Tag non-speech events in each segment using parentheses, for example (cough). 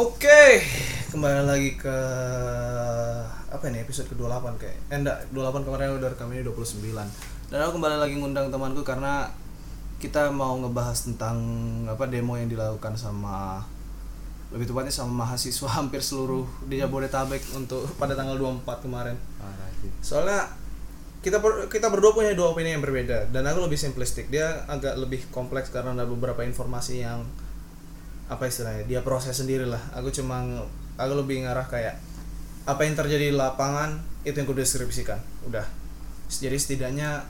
Oke, kembali lagi ke apa ini episode ke-28 kayak. Eh enggak, 28 kemarin udah rekam ini 29. Dan aku kembali lagi ngundang temanku karena kita mau ngebahas tentang apa demo yang dilakukan sama lebih tepatnya sama mahasiswa (laughs) hampir seluruh di Jabodetabek untuk pada tanggal 24 kemarin. Soalnya kita ber- kita berdua punya dua opini yang berbeda dan aku lebih simplistik. Dia agak lebih kompleks karena ada beberapa informasi yang apa istilahnya dia proses sendiri lah. Aku cuma aku lebih ngarah kayak apa yang terjadi di lapangan itu yang kudu deskripsikan. Udah. Jadi setidaknya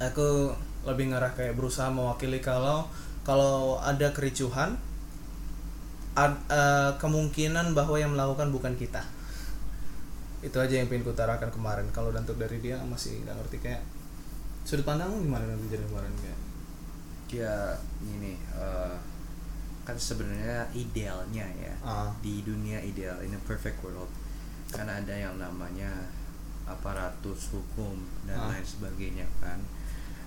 aku lebih ngarah kayak berusaha mewakili kalau kalau ada kericuhan ad- eh, kemungkinan bahwa yang melakukan bukan kita itu aja yang pengen kutarakan kemarin kalau untuk dari dia masih nggak ngerti kayak sudut pandangmu gimana nanti jadi kemarin kayak Ya ini eh, kan sebenarnya idealnya ya Ah. di dunia ideal in a perfect world kan ada yang namanya aparatus hukum dan Ah. lain sebagainya kan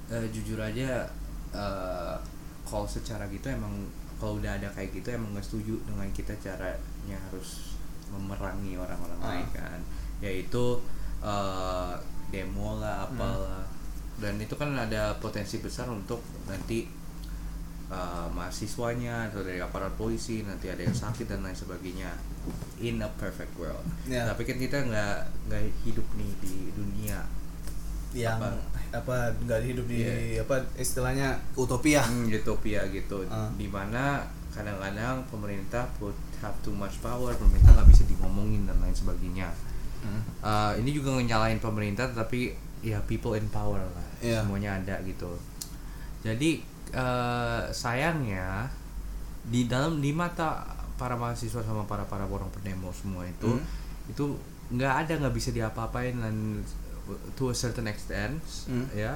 Eh, jujur aja eh, kalau secara gitu emang kalau udah ada kayak gitu emang nggak setuju dengan kita caranya harus memerangi orang-orang Ah. lain kan yaitu eh, demo lah Hmm. apalah dan itu kan ada potensi besar untuk nanti uh, mahasiswanya atau dari aparat polisi nanti ada yang sakit dan lain sebagainya in a perfect world Ya. tapi kan kita nggak nggak hidup nih di dunia yang Apa? nggak hidup di Iya. apa istilahnya utopia hmm, utopia gitu Ah. di mana kadang-kadang pemerintah put have too much power pemerintah nggak bisa dimomongin dan lain sebagainya Hmm. Uh, ini juga nyalain pemerintah tapi ya people in power lah Iya. semuanya ada gitu jadi uh, sayangnya di dalam di mata para mahasiswa sama para para orang pendemo semua itu Hmm. itu nggak ada nggak bisa diapa-apain dan to a certain extent Hmm. ya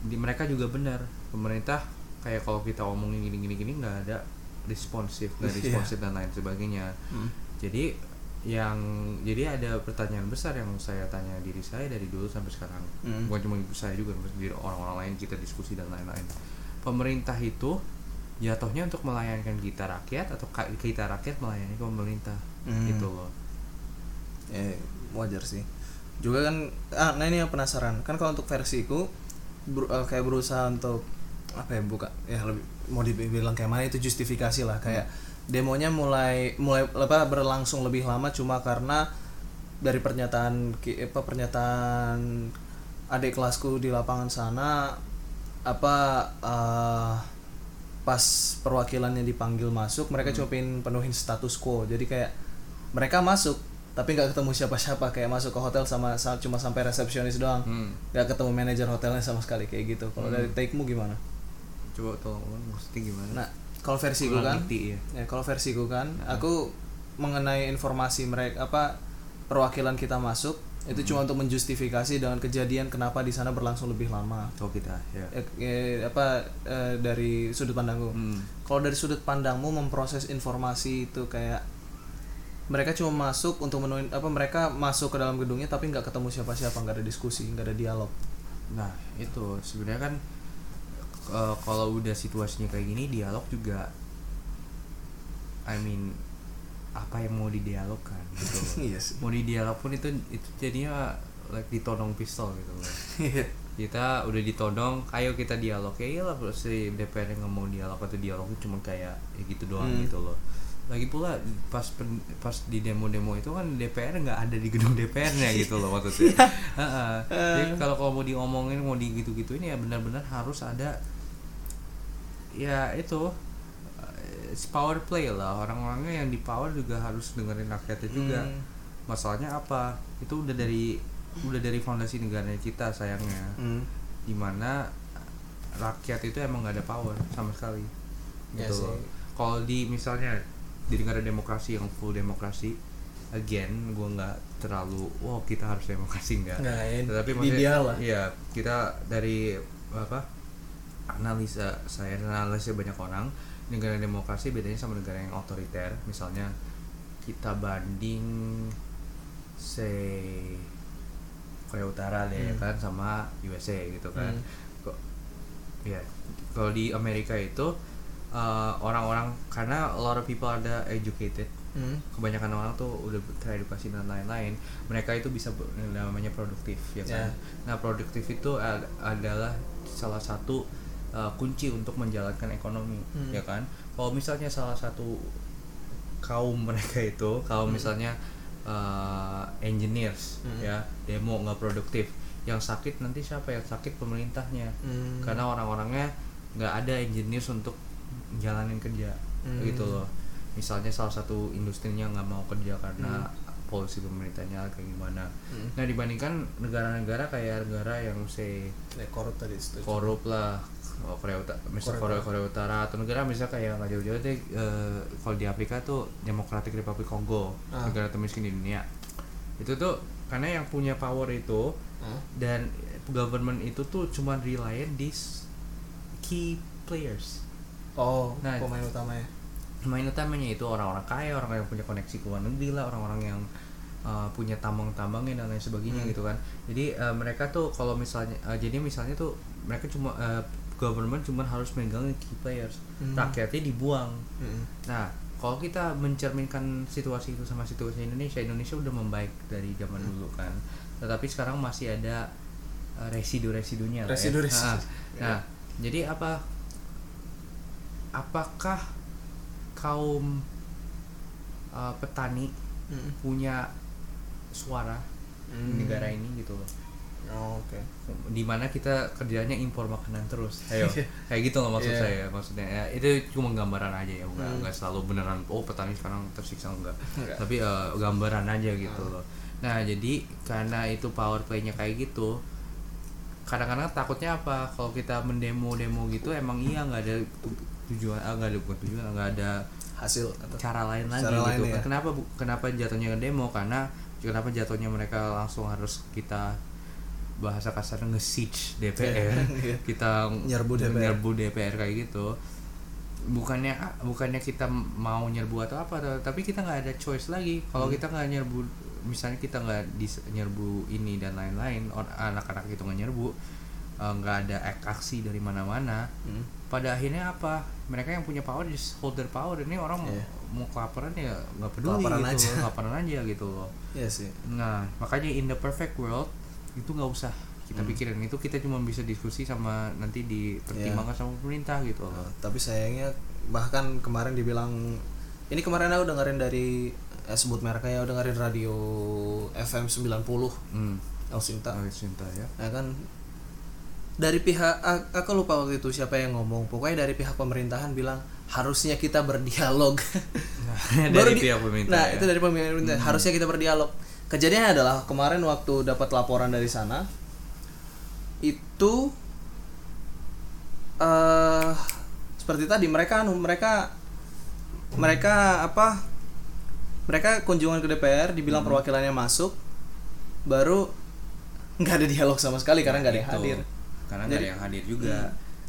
di mereka juga benar pemerintah kayak kalau kita omongin gini gini gini nggak ada responsif nggak (laughs) Iya. responsif dan lain sebagainya Hmm. jadi yang jadi ada pertanyaan besar yang saya tanya diri saya dari dulu sampai sekarang Hmm. bukan cuma ibu saya juga diri orang-orang lain kita diskusi dan lain-lain pemerintah itu jatuhnya untuk melayani kita rakyat atau kita rakyat melayani pemerintah Hmm. gitu loh. Ya wajar sih. Juga kan ah nah ini yang penasaran. Kan kalau untuk versiku ber- eh, kayak berusaha untuk apa ya buka ya lebih mau dibilang kayak mana itu justifikasi lah. Kayak demonya mulai mulai apa berlangsung lebih lama cuma karena dari pernyataan apa pernyataan adik kelasku di lapangan sana apa eh, pas perwakilannya dipanggil masuk mereka cuma pengen penuhin status quo. Jadi kayak mereka masuk tapi nggak ketemu siapa-siapa. Kayak masuk ke hotel sama sa- cuma sampai resepsionis doang. Hmm. nggak ketemu manajer hotelnya sama sekali kayak gitu. Kalau dari take mu gimana? Coba tolong maksudnya gimana? Nah kalau versiku Kurang kan ngerti ya. ya kalau versiku kan aku mengenai informasi mereka apa perwakilan kita masuk itu cuma untuk menjustifikasi dengan kejadian kenapa di sana berlangsung lebih lama. Tahu kita ya. Eh, eh, apa eh, dari sudut pandangku Hmm. kalau dari sudut pandangmu memproses informasi itu kayak mereka cuma masuk untuk menuin apa mereka masuk ke dalam gedungnya tapi nggak ketemu siapa-siapa nggak ada diskusi nggak ada dialog. Nah itu. Sebenarnya kan eh, kalau udah situasinya kayak gini dialog juga, I mean apa yang mau didialogkan gitu loh. (laughs) iya mau didialog pun itu itu jadinya like ditodong pistol gitu loh. kita udah ditodong, ayo kita dialog ya iyalah si DPR yang mau dialog atau dialog cuma kayak ya gitu doang Hmm. gitu loh. Lagi pula pas pen- pas di demo-demo itu kan DPR nggak ada di gedung DPR-nya gitu loh maksudnya. (laughs) Heeh. Jadi kalau kalau mau diomongin mau di gitu-gitu ini ya benar-benar harus ada ya itu eh, power play lah. Orang-orangnya yang di power juga harus dengerin rakyatnya juga. Hmm. masalahnya apa? Itu udah dari udah dari fondasi negara kita sayangnya. Hmm. di mana rakyat itu emang gak ada power sama sekali. Ya gitu kalau di misalnya di negara demokrasi yang full demokrasi again gue nggak terlalu wow kita harus demokrasi. Nggak. Nggak, ya, tetapi ideal lah. iya kita dari apa analisa saya analisa banyak orang negara demokrasi bedanya sama negara yang otoriter misalnya kita banding say Korea Utara deh Hmm. kan sama USA gitu kan Hmm. kok ya kalau di Amerika itu uh, orang-orang karena a lot of people ada educated Hmm. kebanyakan orang tuh udah teredukasi dan lain-lain mereka itu bisa namanya produktif ya kan Ya. nah produktif itu ad- adalah salah satu uh, kunci untuk menjalankan ekonomi Hmm. ya kan kalau misalnya salah satu kaum (laughs) mereka itu kalau misalnya uh, engineers Hmm. ya demo nggak produktif yang sakit nanti siapa yang sakit pemerintahnya Hmm. karena orang-orangnya nggak ada engineers untuk jalanin kerja Hmm. gitu loh misalnya salah satu industrinya nggak mau kerja karena polisi pemerintahnya kayak gimana Hmm. nah dibandingkan negara-negara kayak negara yang say Ya, korup tadi korup lah oh, Korea Utara, misal Korea Korea, Utara atau negara misalnya kayak nggak jauh-jauh deh eh, kalau di Afrika tuh Democratic Republic Congo Ah. negara termiskin di dunia itu tuh karena yang punya power itu Hah? dan government itu tuh cuma reliant di key players Oh, Nah. pemain utamanya. Main utamanya itu orang-orang kaya orang yang punya koneksi ke luar negeri lah orang-orang yang uh, punya tambang-tambangnya dan lain sebagainya Hmm. gitu kan jadi uh, mereka tuh kalau misalnya uh, jadi misalnya tuh mereka cuma uh, government cuma harus megang key players Hmm. rakyatnya dibuang Hmm. nah kalau kita mencerminkan situasi itu sama situasi Indonesia Indonesia udah membaik dari zaman Hmm. dulu kan tetapi sekarang masih ada uh, residu-residunya ya. Residu-residu. Nah, nah jadi apa apakah kaum uh, petani Hmm. punya suara Hmm. di negara ini gitu loh Oh, oke. di mana kita kerjanya impor makanan terus ayo (laughs) kayak gitu loh maksud Iya. saya maksudnya ya, itu cuma gambaran aja ya nggak Hmm. selalu beneran oh petani sekarang tersiksa enggak Enggak. tapi uh, gambaran aja gitu Hmm. loh nah jadi karena itu power playnya kayak gitu kadang-kadang takutnya apa kalau kita mendemo-demo gitu emang iya nggak ada tujuan ah, nggak ada bukan tujuan nggak ada Hasil atau cara lain lagi Cara lain gitu ya. kenapa bu- kenapa jatuhnya demo karena kenapa jatuhnya mereka langsung harus kita bahasa kasar nge-siege DPR (laughs) Iya. kita Nyerbu DPR. nyerbu DPR kayak gitu bukannya bukannya kita mau nyerbu atau apa tapi kita nggak ada choice lagi kalau Hmm. kita nggak nyerbu misalnya kita nggak nyerbu ini dan lain-lain anak-anak itu nggak nyerbu eh, nggak ada ak- aksi dari mana-mana Hmm. pada akhirnya apa mereka yang punya power just hold their power ini orang mau, Iya. mau kelaparan ya nggak peduli Kelaparan gitu aja. kelaparan aja gitu loh Iya sih. nah makanya in the perfect world itu nggak usah kita Hmm. pikirin itu kita cuma bisa diskusi sama nanti dipertimbangkan Iya. sama pemerintah gitu loh Nah, tapi sayangnya bahkan kemarin dibilang ini kemarin aku dengerin dari eh, sebut mereknya aku dengerin radio FM 90 hmm. Ausinta. Oh, cinta ya Ya kan dari pihak aku lupa waktu itu siapa yang ngomong pokoknya dari pihak pemerintahan bilang harusnya kita berdialog (laughs) dari Baru di- pihak pemerintah nah ya. itu dari pemerintah harusnya kita berdialog kejadiannya adalah kemarin waktu dapat laporan dari sana itu eh seperti tadi mereka anu mereka mereka apa mereka kunjungan ke DPR dibilang Hmm. perwakilannya masuk baru nggak ada dialog sama sekali karena nggak ada yang Itu. hadir karena nggak ada yang hadir juga.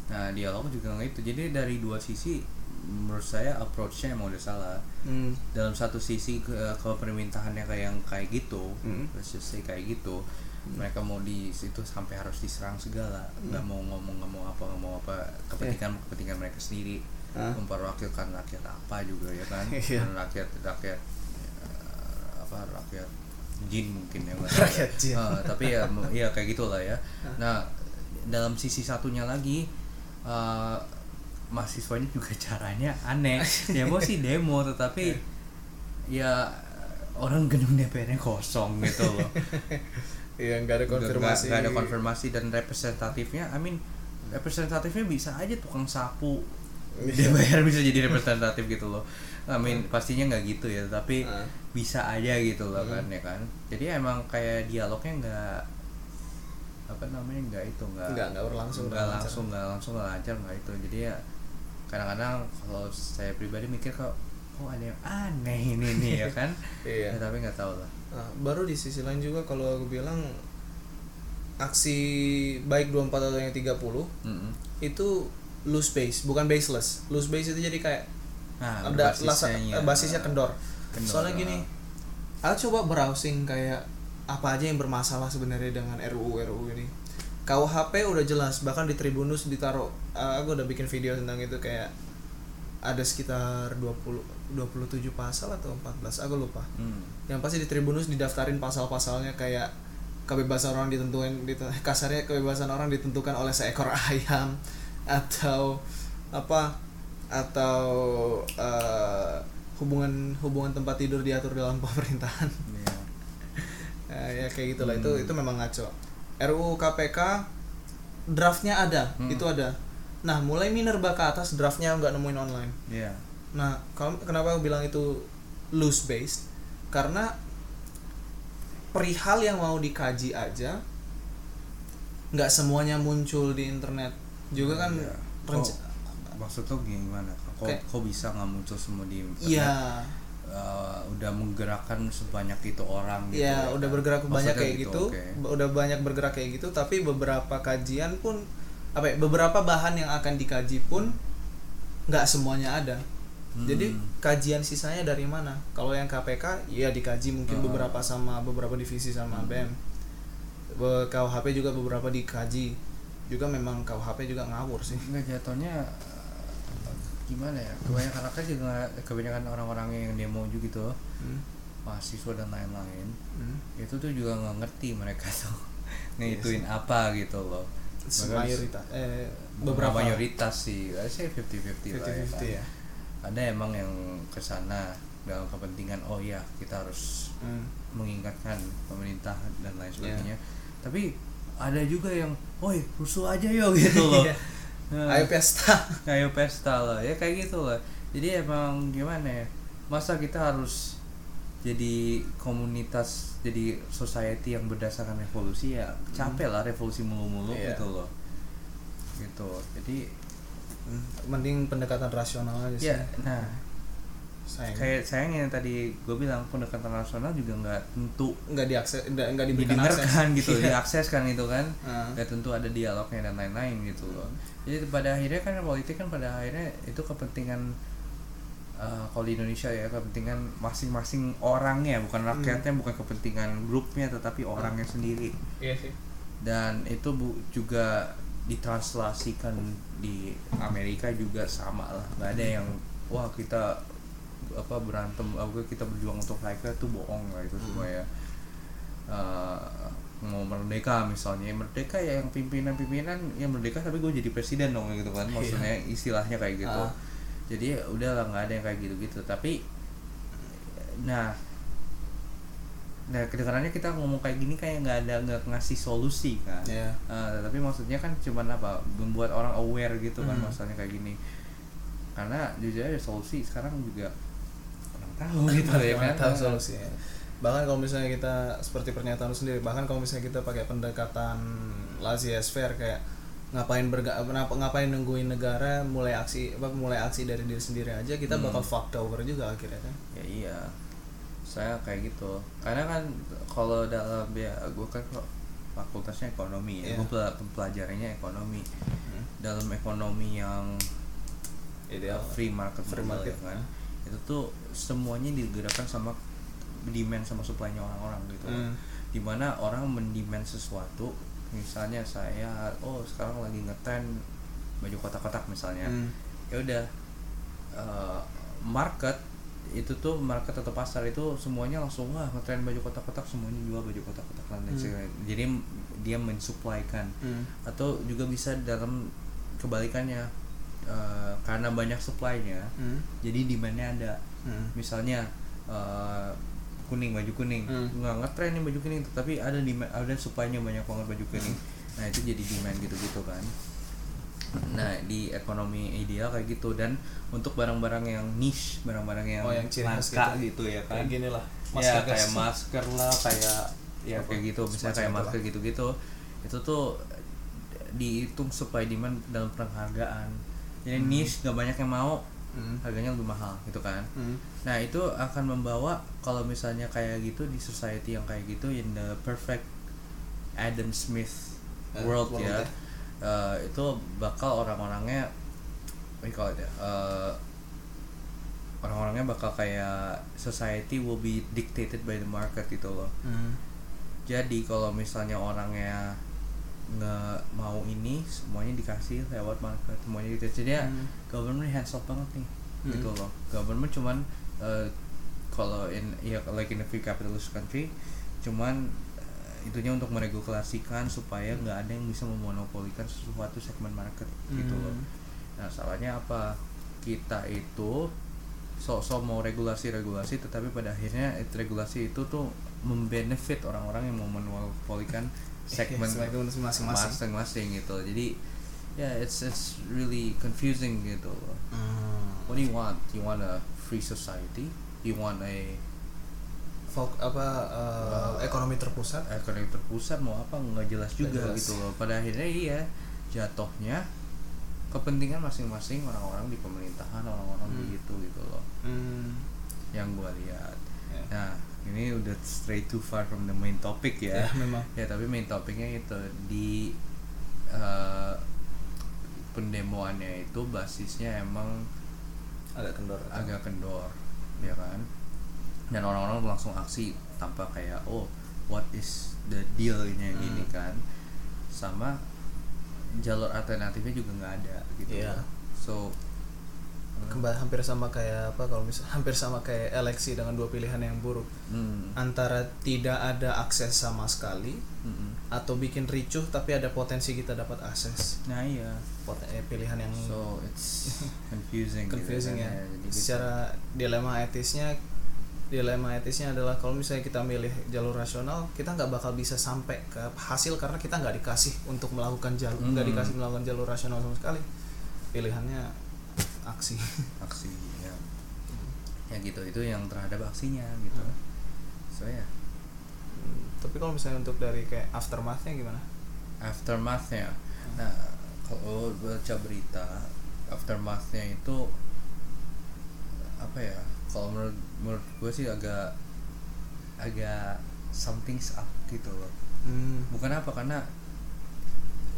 Nah dialog juga nggak itu jadi dari dua sisi menurut saya approach-nya emang udah salah. Hmm. dalam satu sisi ke kalau permintaannya kayak yang kayak gitu Hmm. let's just say kayak gitu mereka mau di situ sampai harus diserang segala. Nggak mau ngomong nggak mau apa nggak mau apa. Kepentingan kepentingan mereka sendiri. Hah? memperwakilkan rakyat apa juga ya kan? (laughs) Iya. Dan rakyat rakyat eh, apa rakyat jin mungkin ya. Rakyat jin. Eh, tapi ya (laughs) ya kayak gitulah ya. Nah dalam sisi satunya lagi eh, mahasiswanya juga (laughs) caranya aneh. Demo sih demo tetapi ya orang gedung DPR-nya kosong gitu loh. (laughs) Iya nggak ada konfirmasi. nggak ada konfirmasi dan representatifnya I mean representatifnya bisa aja tukang sapu. Iya. DPR bisa jadi (laughs) representatif gitu loh. I mean pastinya nggak gitu ya tapi Ah. bisa aja gitu loh kan ya kan. Jadi emang kayak dialognya nggak apa namanya nggak itu nggak Nggak- nggak berlangsung, nggak langsung nggak langsung nggak lancar nggak itu jadi ya kadang-kadang kalau saya pribadi mikir kok kok ada yang aneh ini nih ya (laughs) kan Iya. Ya, tapi nggak tahu lah Nah, baru di sisi lain juga kalau aku bilang aksi baik 24 atau yang 30 Mm-mm. itu loose base, bukan baseless. Loose base itu jadi kayak nah ada basisnya lasa- ya. basisnya kendor. Kendor, Soalnya ah. gini, aku coba browsing kayak apa aja yang bermasalah sebenarnya dengan RUU RUU ini. KUHP udah jelas, bahkan di Tribunus ditaruh. uh, aku udah bikin video tentang itu kayak ada sekitar 20 27 pasal atau 14 aku lupa Hmm. yang pasti di Tribunus didaftarin pasal-pasalnya kayak kebebasan orang ditentuin dit- (laughs) kasarnya kebebasan orang ditentukan oleh seekor (laughs) ayam atau apa atau eh, hubungan hubungan tempat tidur diatur dalam (laughs) pemerintahan ya kayak gitulah itu Hmm. itu memang ngaco RUU KPK draftnya ada Hmm. itu ada nah mulai minerba ke atas draftnya nggak nemuin online Iya. Nah, kalau kenapa aku bilang itu loose based? Karena perihal yang mau dikaji aja nggak semuanya muncul di internet. Juga kan Iya. renca- Kok- maksud tuh gimana? Kok Kayak- kok bisa nggak muncul semua di internet? Iya, Eh, udah menggerakkan sebanyak itu orang gitu iya ya udah kan? bergerak banyak kayak gitu, oke. udah banyak bergerak kayak gitu, tapi beberapa kajian pun apa ya, beberapa bahan yang akan dikaji pun nggak semuanya ada. Jadi Hmm. kajian sisanya dari mana? Kalau yang KPK ya dikaji mungkin Ah. beberapa sama beberapa divisi sama BEM. Be- KUHP juga beberapa dikaji. Juga memang KUHP juga ngawur sih. Nggak jatuhnya gimana ya? Kebanyakan anak juga kebanyakan orang-orang yang demo juga gitu, Hmm. mahasiswa dan lain-lain. Hmm. Itu tuh juga nggak ngerti mereka (laughs) tuh Iya ngituin apa gitu loh. Mayoritas eh beberapa mayoritas sih, saya 50-50 lah ya 50-50 kan. ya. Ada emang yang ke sana dalam kepentingan oh ya kita harus Hmm. mengingatkan pemerintah dan lain Iya. sebagainya. Tapi ada juga yang, woi rusuh aja yo gitu loh. Iya. Nah, Ayo pesta. (laughs) kayak pesta lah ya kayak gitu lah jadi emang gimana ya masa kita harus jadi komunitas jadi society yang berdasarkan revolusi ya capek lah revolusi mulu-mulu Iya. gitu loh gitu jadi Hmm. Mending pendekatan rasional aja sih. ya nah Sayang. kayak sayangnya yang tadi gue bilang pendekatan rasional juga nggak tentu nggak diakses nggak diberikan akses. (laughs) gitu Iya. diakses kan itu kan Ah. nggak tentu ada dialognya dan lain-lain gitu loh jadi pada akhirnya kan politik kan pada akhirnya itu kepentingan eh, kalau di Indonesia ya kepentingan masing-masing orangnya bukan Hmm. rakyatnya bukan kepentingan grupnya tetapi orangnya sendiri Iya sih. dan itu bu, juga ditranslasikan di Amerika juga sama lah nggak ada yang wah kita apa berantem apa kita berjuang untuk rakyat tuh bohong lah itu semua ya. Eh, mau merdeka misalnya merdeka ya yang pimpinan-pimpinan yang merdeka tapi gue jadi presiden dong gitu kan. Maksudnya istilahnya kayak gitu. Ah. jadi ya udahlah nggak ada yang kayak gitu-gitu. Tapi nah nah kedengarannya kita ngomong kayak gini kayak nggak ada nggak ngasih solusi kan. Iya. Eh, tapi maksudnya kan cuman apa membuat orang aware gitu kan Hmm. masalahnya kayak gini. Karena jujur aja solusi sekarang juga tahu gitu ya kan tahu solusinya bahkan kalau misalnya kita seperti pernyataan lu sendiri bahkan kalau misalnya kita pakai pendekatan laissez faire kayak ngapain berga ngapain nungguin negara mulai aksi apa mulai aksi dari diri sendiri aja kita Hmm. bakal fucked over juga akhirnya kan ya iya saya kayak gitu karena kan kalau dalam ya gue kan fakultasnya ekonomi ya Iya. gue pelajarinya ekonomi Hmm. dalam ekonomi yang ideal free market Free model market, ya kan ya. Itu tuh semuanya digerakkan sama demand sama supply-nya orang-orang gitu Hmm. di mana orang mendemand sesuatu misalnya saya oh sekarang lagi ngetren baju kotak-kotak misalnya Hmm. ya udah eh, market itu tuh market atau pasar itu semuanya langsung wah ngetren baju kotak-kotak semuanya jual baju kotak-kotak dan Hmm. jadi dia mensuplaikan Hmm. atau juga bisa dalam kebalikannya eh, karena banyak supply-nya Hmm. jadi demand-nya ada Hmm. misalnya eh, kuning baju kuning Hmm. nggak ngetren nih baju kuning tapi ada di ada supply-nya banyak banget baju kuning nah itu jadi demand gitu-gitu kan nah di ekonomi ideal kayak gitu dan untuk barang-barang yang niche barang-barang yang, Oh, yang ciri khas langka gitu. gitu. ya kan kayak gini lah ya gas. kayak masker lah kayak ya Apa? kayak gitu misalnya kayak masker gitu-gitu itu tuh dihitung supply demand dalam penghargaan jadi Hmm. niche nggak banyak yang mau Hmm. harganya lebih mahal gitu kan Hmm. Nah itu akan membawa kalau misalnya kayak gitu di society yang kayak gitu in the perfect Adam Smith Eh, world ya, eh, itu bakal orang-orangnya, we call it ya, eh, orang-orangnya bakal kayak society will be dictated by the market gitu loh. Hmm. Jadi kalau misalnya orangnya nggak mau ini semuanya dikasih lewat market semuanya gitu jadi ya Hmm. government hands off banget nih Hmm. gitu loh government cuman eh, kalau in ya like in a free capitalist country cuman eh, itunya untuk meregulasikan supaya nggak ada yang bisa memonopolikan sesuatu segmen market gitu loh Hmm. nah salahnya apa kita itu sok-sok mau regulasi-regulasi tetapi pada akhirnya regulasi itu tuh membenefit orang-orang yang mau memonopolikan segmen segmen masing-masing. masing-masing gitu jadi ya yeah, it's it's really confusing gitu loh Hmm. what do you want you want a free society you want a Folk, apa eh, ekonomi terpusat ekonomi terpusat mau apa nggak jelas juga jelas. gitu loh pada akhirnya iya jatuhnya kepentingan masing-masing orang-orang di pemerintahan orang-orang Hmm. begitu gitu loh Hmm. yang gua lihat Ya. nah ini udah straight too far from the main topic ya Ya, memang. ya tapi main topiknya itu di eh, pendemoannya itu basisnya emang agak kendor agak kendor ya kan dan orang-orang langsung aksi tanpa kayak oh what is the deal ini Hmm. gini kan sama jalur alternatifnya juga nggak ada gitu Iya. loh. so kembali hampir sama kayak apa kalau misal (laughs) hampir sama kayak eleksi dengan dua pilihan yang buruk hmm, antara tidak ada akses sama sekali mm-mm. atau bikin ricuh tapi ada potensi kita dapat akses nah iya Pot- eh, pilihan yang so it's (laughs) confusing gitu confusing kan, ya. Jadi gitu. Secara dilema etisnya dilema etisnya adalah kalau misalnya kita milih jalur rasional kita nggak bakal bisa sampai ke hasil karena kita nggak dikasih untuk melakukan jalur nggak Hmm. dikasih melakukan jalur rasional sama sekali pilihannya aksi. (laughs) Aksi ya. Ya gitu itu yang terhadap aksinya gitu. Hmm. so ya. Tapi kalau misalnya untuk dari kayak aftermathnya gimana? Aftermathnya. Nah kalau baca berita aftermathnya itu apa ya kalau menurut menurut gue sih agak agak something's up gitu loh. Hmm. bukan apa karena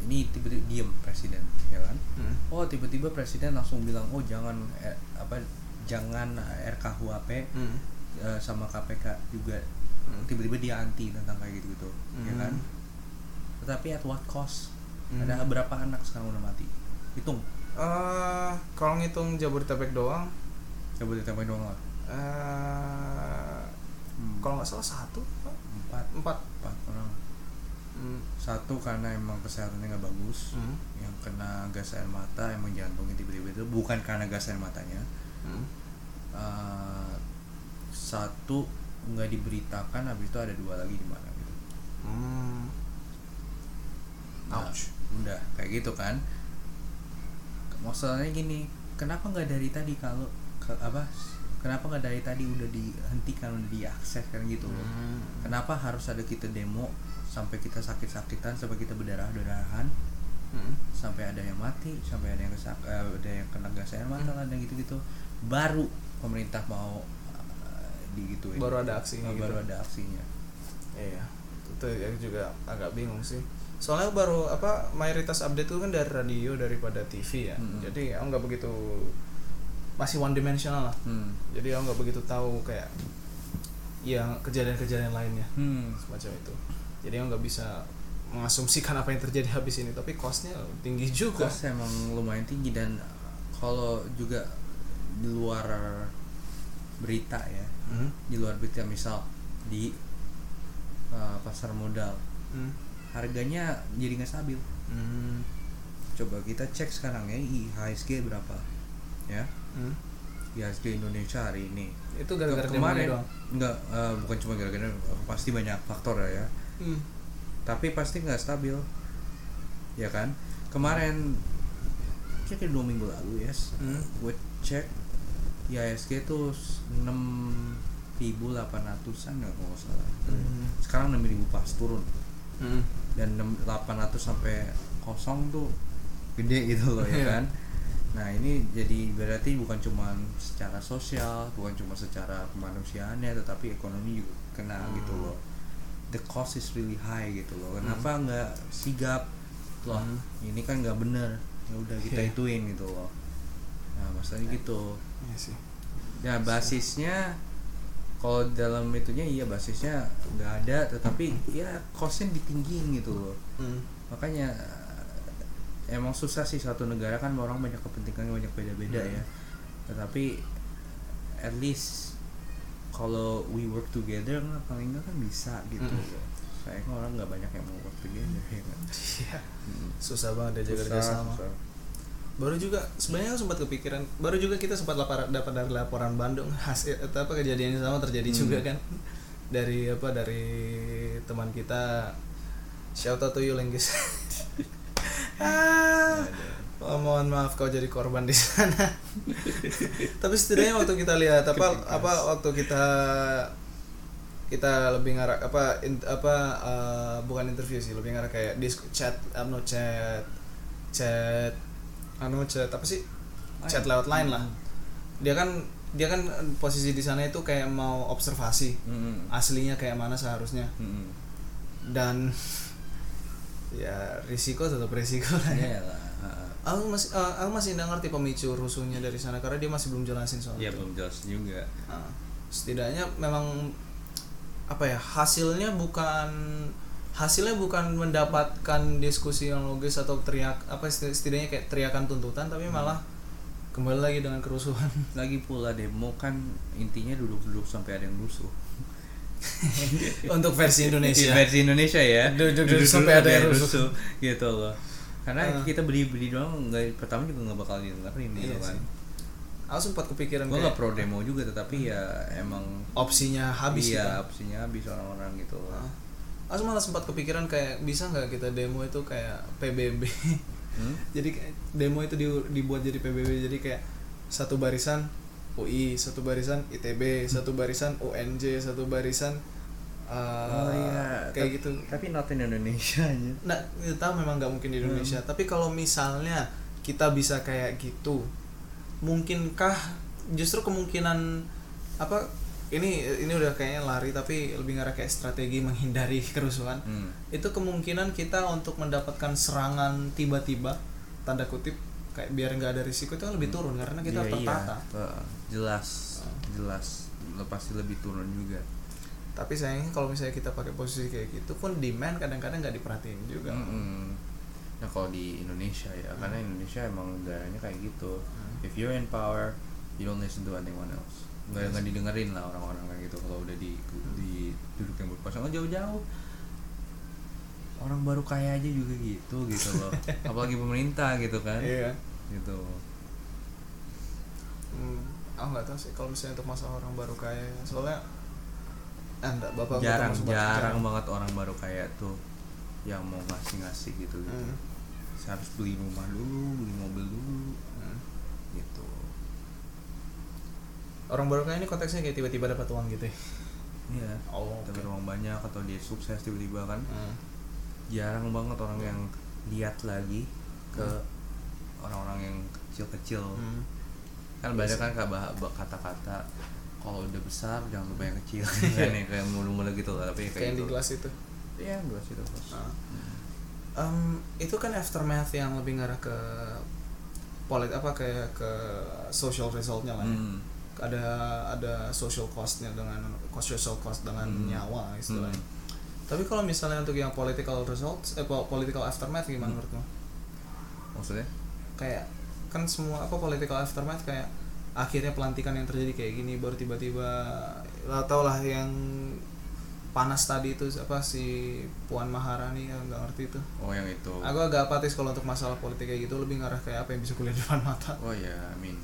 ini tiba-tiba diem presiden ya kan? Hmm. Oh tiba-tiba presiden langsung bilang oh jangan eh, apa jangan RKUHP Hmm. eh, sama KPK juga Hmm. tiba-tiba dia anti tentang kayak gitu gitu ya Hmm. kan tetapi at what cost Hmm. ada berapa anak sekarang udah mati hitung Eh, kalau ngitung Jabodetabek doang ditambah doang lah eh Hmm. kalau nggak salah satu empat empat Hmm. satu karena emang kesehatannya nggak bagus Hmm. yang kena gas air mata emang jantungnya tiba-tiba itu bukan karena gas air matanya Hmm. Eh, satu nggak diberitakan habis itu ada dua lagi di mana gitu Hmm. Nah, Ouch. udah kayak gitu kan masalahnya gini kenapa nggak dari tadi kalau ke, apa kenapa nggak dari tadi udah dihentikan udah diakses kan gitu loh Hmm. kenapa harus ada kita demo sampai kita sakit-sakitan sampai kita berdarah-darahan Hmm. sampai ada yang mati sampai ada yang kesak eh, ada yang kena gas air mata lah dan gitu-gitu baru pemerintah mau eh, digituin Baru ada aksinya Oh, gitu. baru ada aksinya Iya, itu ya juga agak bingung sih. Soalnya baru apa mayoritas update itu kan dari radio daripada TV ya. Mm-mm. Jadi aku nggak begitu masih one dimensional lah. hmm. Jadi aku nggak begitu tahu kayak yang kejadian-kejadian lainnya Hmm. semacam itu. Jadi aku nggak bisa mengasumsikan apa yang terjadi habis ini. Tapi costnya tinggi juga. Cost emang lumayan tinggi dan kalau juga di luar berita ya Hmm. di luar berita misal di uh, pasar modal Hmm. harganya jadi nggak stabil Hmm. coba kita cek sekarang ya IHSG berapa ya Hmm. IHSG Indonesia hari ini Itu gara-gara kemarin doang. nggak uh, bukan cuma gara-gara pasti banyak faktor ya, ya Hmm. tapi pasti nggak stabil ya kan kemarin kira dua minggu lalu ya Hmm. gue cek IHSG itu enam ribu delapan ratusan ya kalau nggak salah Hmm. sekarang enam ribu pas turun Hmm. dan 800 sampai kosong tuh gede gitu loh ya Iya. kan nah ini jadi berarti bukan cuma secara sosial bukan cuma secara kemanusiaannya tetapi ekonomi juga kena Hmm. gitu loh the cost is really high gitu loh kenapa nggak sigap loh Hmm. ini kan nggak bener ya udah kita Iya. ituin gitu loh nah masalahnya gitu Iya sih. ya basisnya kalau dalam itunya iya basisnya nggak ada tetapi ya costnya ditinggiin gitu loh Hmm. makanya emang susah sih satu negara kan orang banyak kepentingannya banyak beda-beda Hmm. ya tetapi at least kalau we work together nggak paling nggak kan bisa gitu Mm. loh sayang orang nggak banyak yang mau work together ya kan Iya. Mm. susah banget dia jaga kerjasama baru juga sebenarnya sempat kepikiran baru juga kita sempat lapar, dapat dari laporan Bandung (laughs) hasil apa kejadian yang sama terjadi Hmm. juga kan dari apa dari teman kita shout out to you Lenggis (laughs) ah, oh, mohon maaf kau jadi korban di sana. Tapi setidaknya waktu kita lihat apa apa waktu kita kita lebih ngarah apa in- apa eh, bukan interview sih lebih ngarah kayak disk chat anu chat chat anu chat apa sih? Chat lewat line lah. Dia kan dia kan posisi di sana itu kayak mau observasi. Mm. aslinya kayak mana seharusnya. Mm. dan ya risiko tetap risiko lah ya. Iya. Aku masih eh, aku masih nggak ngerti pemicu rusuhnya dari sana karena dia masih belum jelasin soal Iya belum jelas juga. Setidaknya memang apa ya hasilnya bukan hasilnya bukan mendapatkan diskusi yang logis atau teriak apa seti- setidaknya kayak teriakan tuntutan tapi malah kembali lagi dengan kerusuhan Lagi pula demo kan intinya duduk-duduk sampai ada yang rusuh. Untuk versi Indonesia Versi Indonesia ya. Duduk-duduk sampai ada yang rusuh. gitu loh. Karena Ah. kita beli-beli doang nggak pertama juga nggak bakal didengerin Iya gitu kan. sih. aku sempat kepikiran Gue nggak pro demo juga tetapi ya emang opsinya habis iya gitu. opsinya habis orang-orang gitu. Nah, aku malah sempat kepikiran kayak bisa nggak kita demo itu kayak PBB Hmm? (laughs) jadi demo itu di- dibuat jadi PBB jadi kayak satu barisan UI satu barisan ITB satu barisan UNJ satu barisan uh, Oh iya, kayak Tapi- gitu Tapi not in Indonesia aja. nah kita memang nggak mungkin di Indonesia Hmm. tapi kalau misalnya kita bisa kayak gitu mungkinkah justru kemungkinan apa ini ini udah kayaknya lari tapi lebih ngarah kayak strategi menghindari (laughs) kerusuhan Hmm. itu kemungkinan kita untuk mendapatkan serangan tiba-tiba tanda kutip kayak biar nggak ada risiko itu kan lebih turun karena kita Iya, iya. tertata. Heeh, jelas jelas. Lo pasti lebih turun juga. Tapi sayangnya kalau misalnya kita pakai posisi kayak gitu pun demand kadang-kadang nggak diperhatiin juga. Mm-mm. nah kalau di Indonesia ya karena Indonesia emang negaranya kayak gitu. If you're in power you don't listen to anyone else. Nggak Yes. nggak didengerin lah orang-orang kayak gitu kalau udah di di duduk yang berkuasa. Nggak jauh-jauh orang baru kaya aja juga gitu gitu loh (laughs) apalagi pemerintah gitu kan iya gitu hmm, aku nggak tahu sih kalau misalnya untuk masalah orang baru kaya soalnya eh, enggak bapak jarang jarang kaya. banget orang baru kaya tuh yang mau ngasih-ngasih gitu gitu Hmm. harus beli rumah dulu beli mobil dulu Hmm. gitu orang baru kaya ini konteksnya kayak tiba-tiba dapat uang gitu ya Iya. Oh, dapat oke. uang banyak atau dia sukses tiba-tiba kan Hmm. Jarang banget orang yang lihat lagi ke orang-orang yang kecil-kecil Hmm. kan banyak kan kata-kata kalau udah besar jangan lupa yang kecil (laughs) kan ya kayak mulu-mulu gitu lah tapi kayak kayak di gitu gelas itu iya gelas itu bos Nah. Em, itu kan aftermath yang lebih ngarah ke polit apa kayak ke social resultnya lah ya. Hmm. ada ada social costnya dengan cost social cost dengan Hmm. nyawa istilahnya Hmm. Tapi kalau misalnya untuk yang political results eh po- political aftermath gimana Hmm. menurutmu maksudnya? Kayak kan semua apa political aftermath kayak akhirnya pelantikan yang terjadi kayak gini baru tiba-tiba lah tau lah yang panas tadi itu apa si Puan Maharani ya nggak ngerti itu. Oh yang itu. Aku agak apatis kalau untuk masalah politik kayak gitu lebih ngarah kayak apa yang bisa kulihat di depan mata. Oh ya, I mean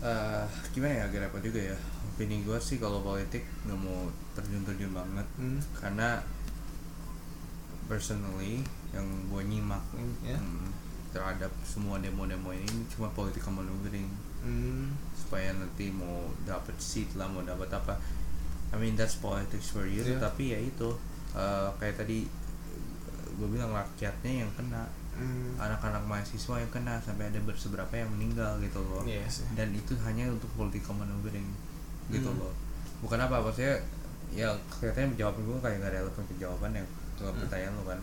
eh gimana ya agak repot juga ya opini gue sih kalau politik nggak mau terjun-terjun banget hmm. karena personally yang gue nyimak ya. hmm, terhadap semua demo-demo ini cuma political maneuvering Hmm. supaya nanti mau dapat seat lah mau dapat apa I mean that's politics for you Iya. tapi ya itu eh, kayak tadi gue bilang rakyatnya yang kena Hmm. anak-anak mahasiswa yang kena sampai ada berseberapa yang meninggal gitu loh Iya sih. dan itu hanya untuk political maneuvering gitu Hmm. loh bukan apa maksudnya ya kelihatannya jawaban gue kayak gak relevan ke jawaban yang ke Hmm. pertanyaan lo kan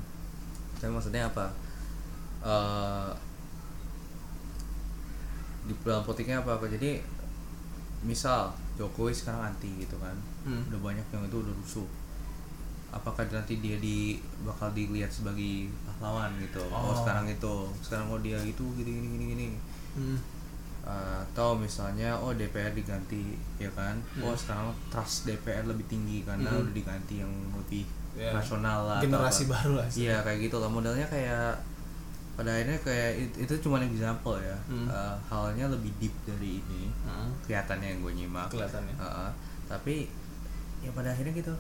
tapi maksudnya apa Eh di dalam politiknya apa apa jadi misal Jokowi sekarang anti gitu kan Hmm. udah banyak yang itu udah rusuh apakah nanti dia di bakal dilihat sebagai pahlawan gitu oh, Oh. sekarang itu sekarang oh dia itu gini gini gini gini Hmm. Uh, atau misalnya oh DPR diganti ya kan? Oh sekarang trust DPR lebih tinggi karena Hmm. udah diganti yang lebih Ya, rasional lah atau generasi baru lah Iya kayak gitu lah. Modelnya kayak pada akhirnya kayak it- itu cuma example ya. Hmm. Uh, halnya lebih deep dari ini. Heeh. kelihatannya yang gue nyimak. Kelihatannya. Uh-uh. tapi ya pada akhirnya gitu.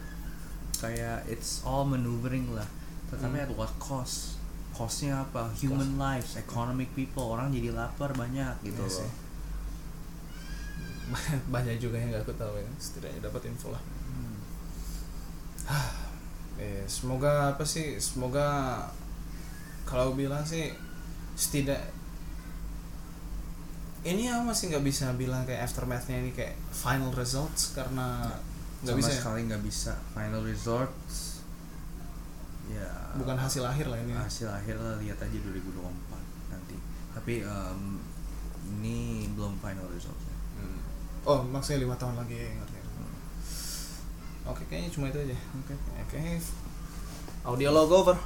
Kayak it's all maneuvering lah. Tetapi at what cost costnya apa? Human lives economic people. Orang jadi lapar banyak gitu Iya loh. sih. (laughs) banyak juga yang nggak aku tahu ya. Setidaknya dapat info lah. Hmm. (sighs) Eh, semoga apa sih? Semoga kalau bilang sih setidak ini aku masih nggak bisa bilang kayak aftermathnya ini kayak final results karena nggak bisa ya. sekali nggak bisa. Final results ya. Bukan hasil akhir lah ini. Hasil akhir lah lihat aja 2024 nanti. Tapi em, ini belum final resultnya. Hmm. oh maksudnya lima tahun lagi ngerti oke kayaknya cuma itu aja. Oke. Oke. Audio logo over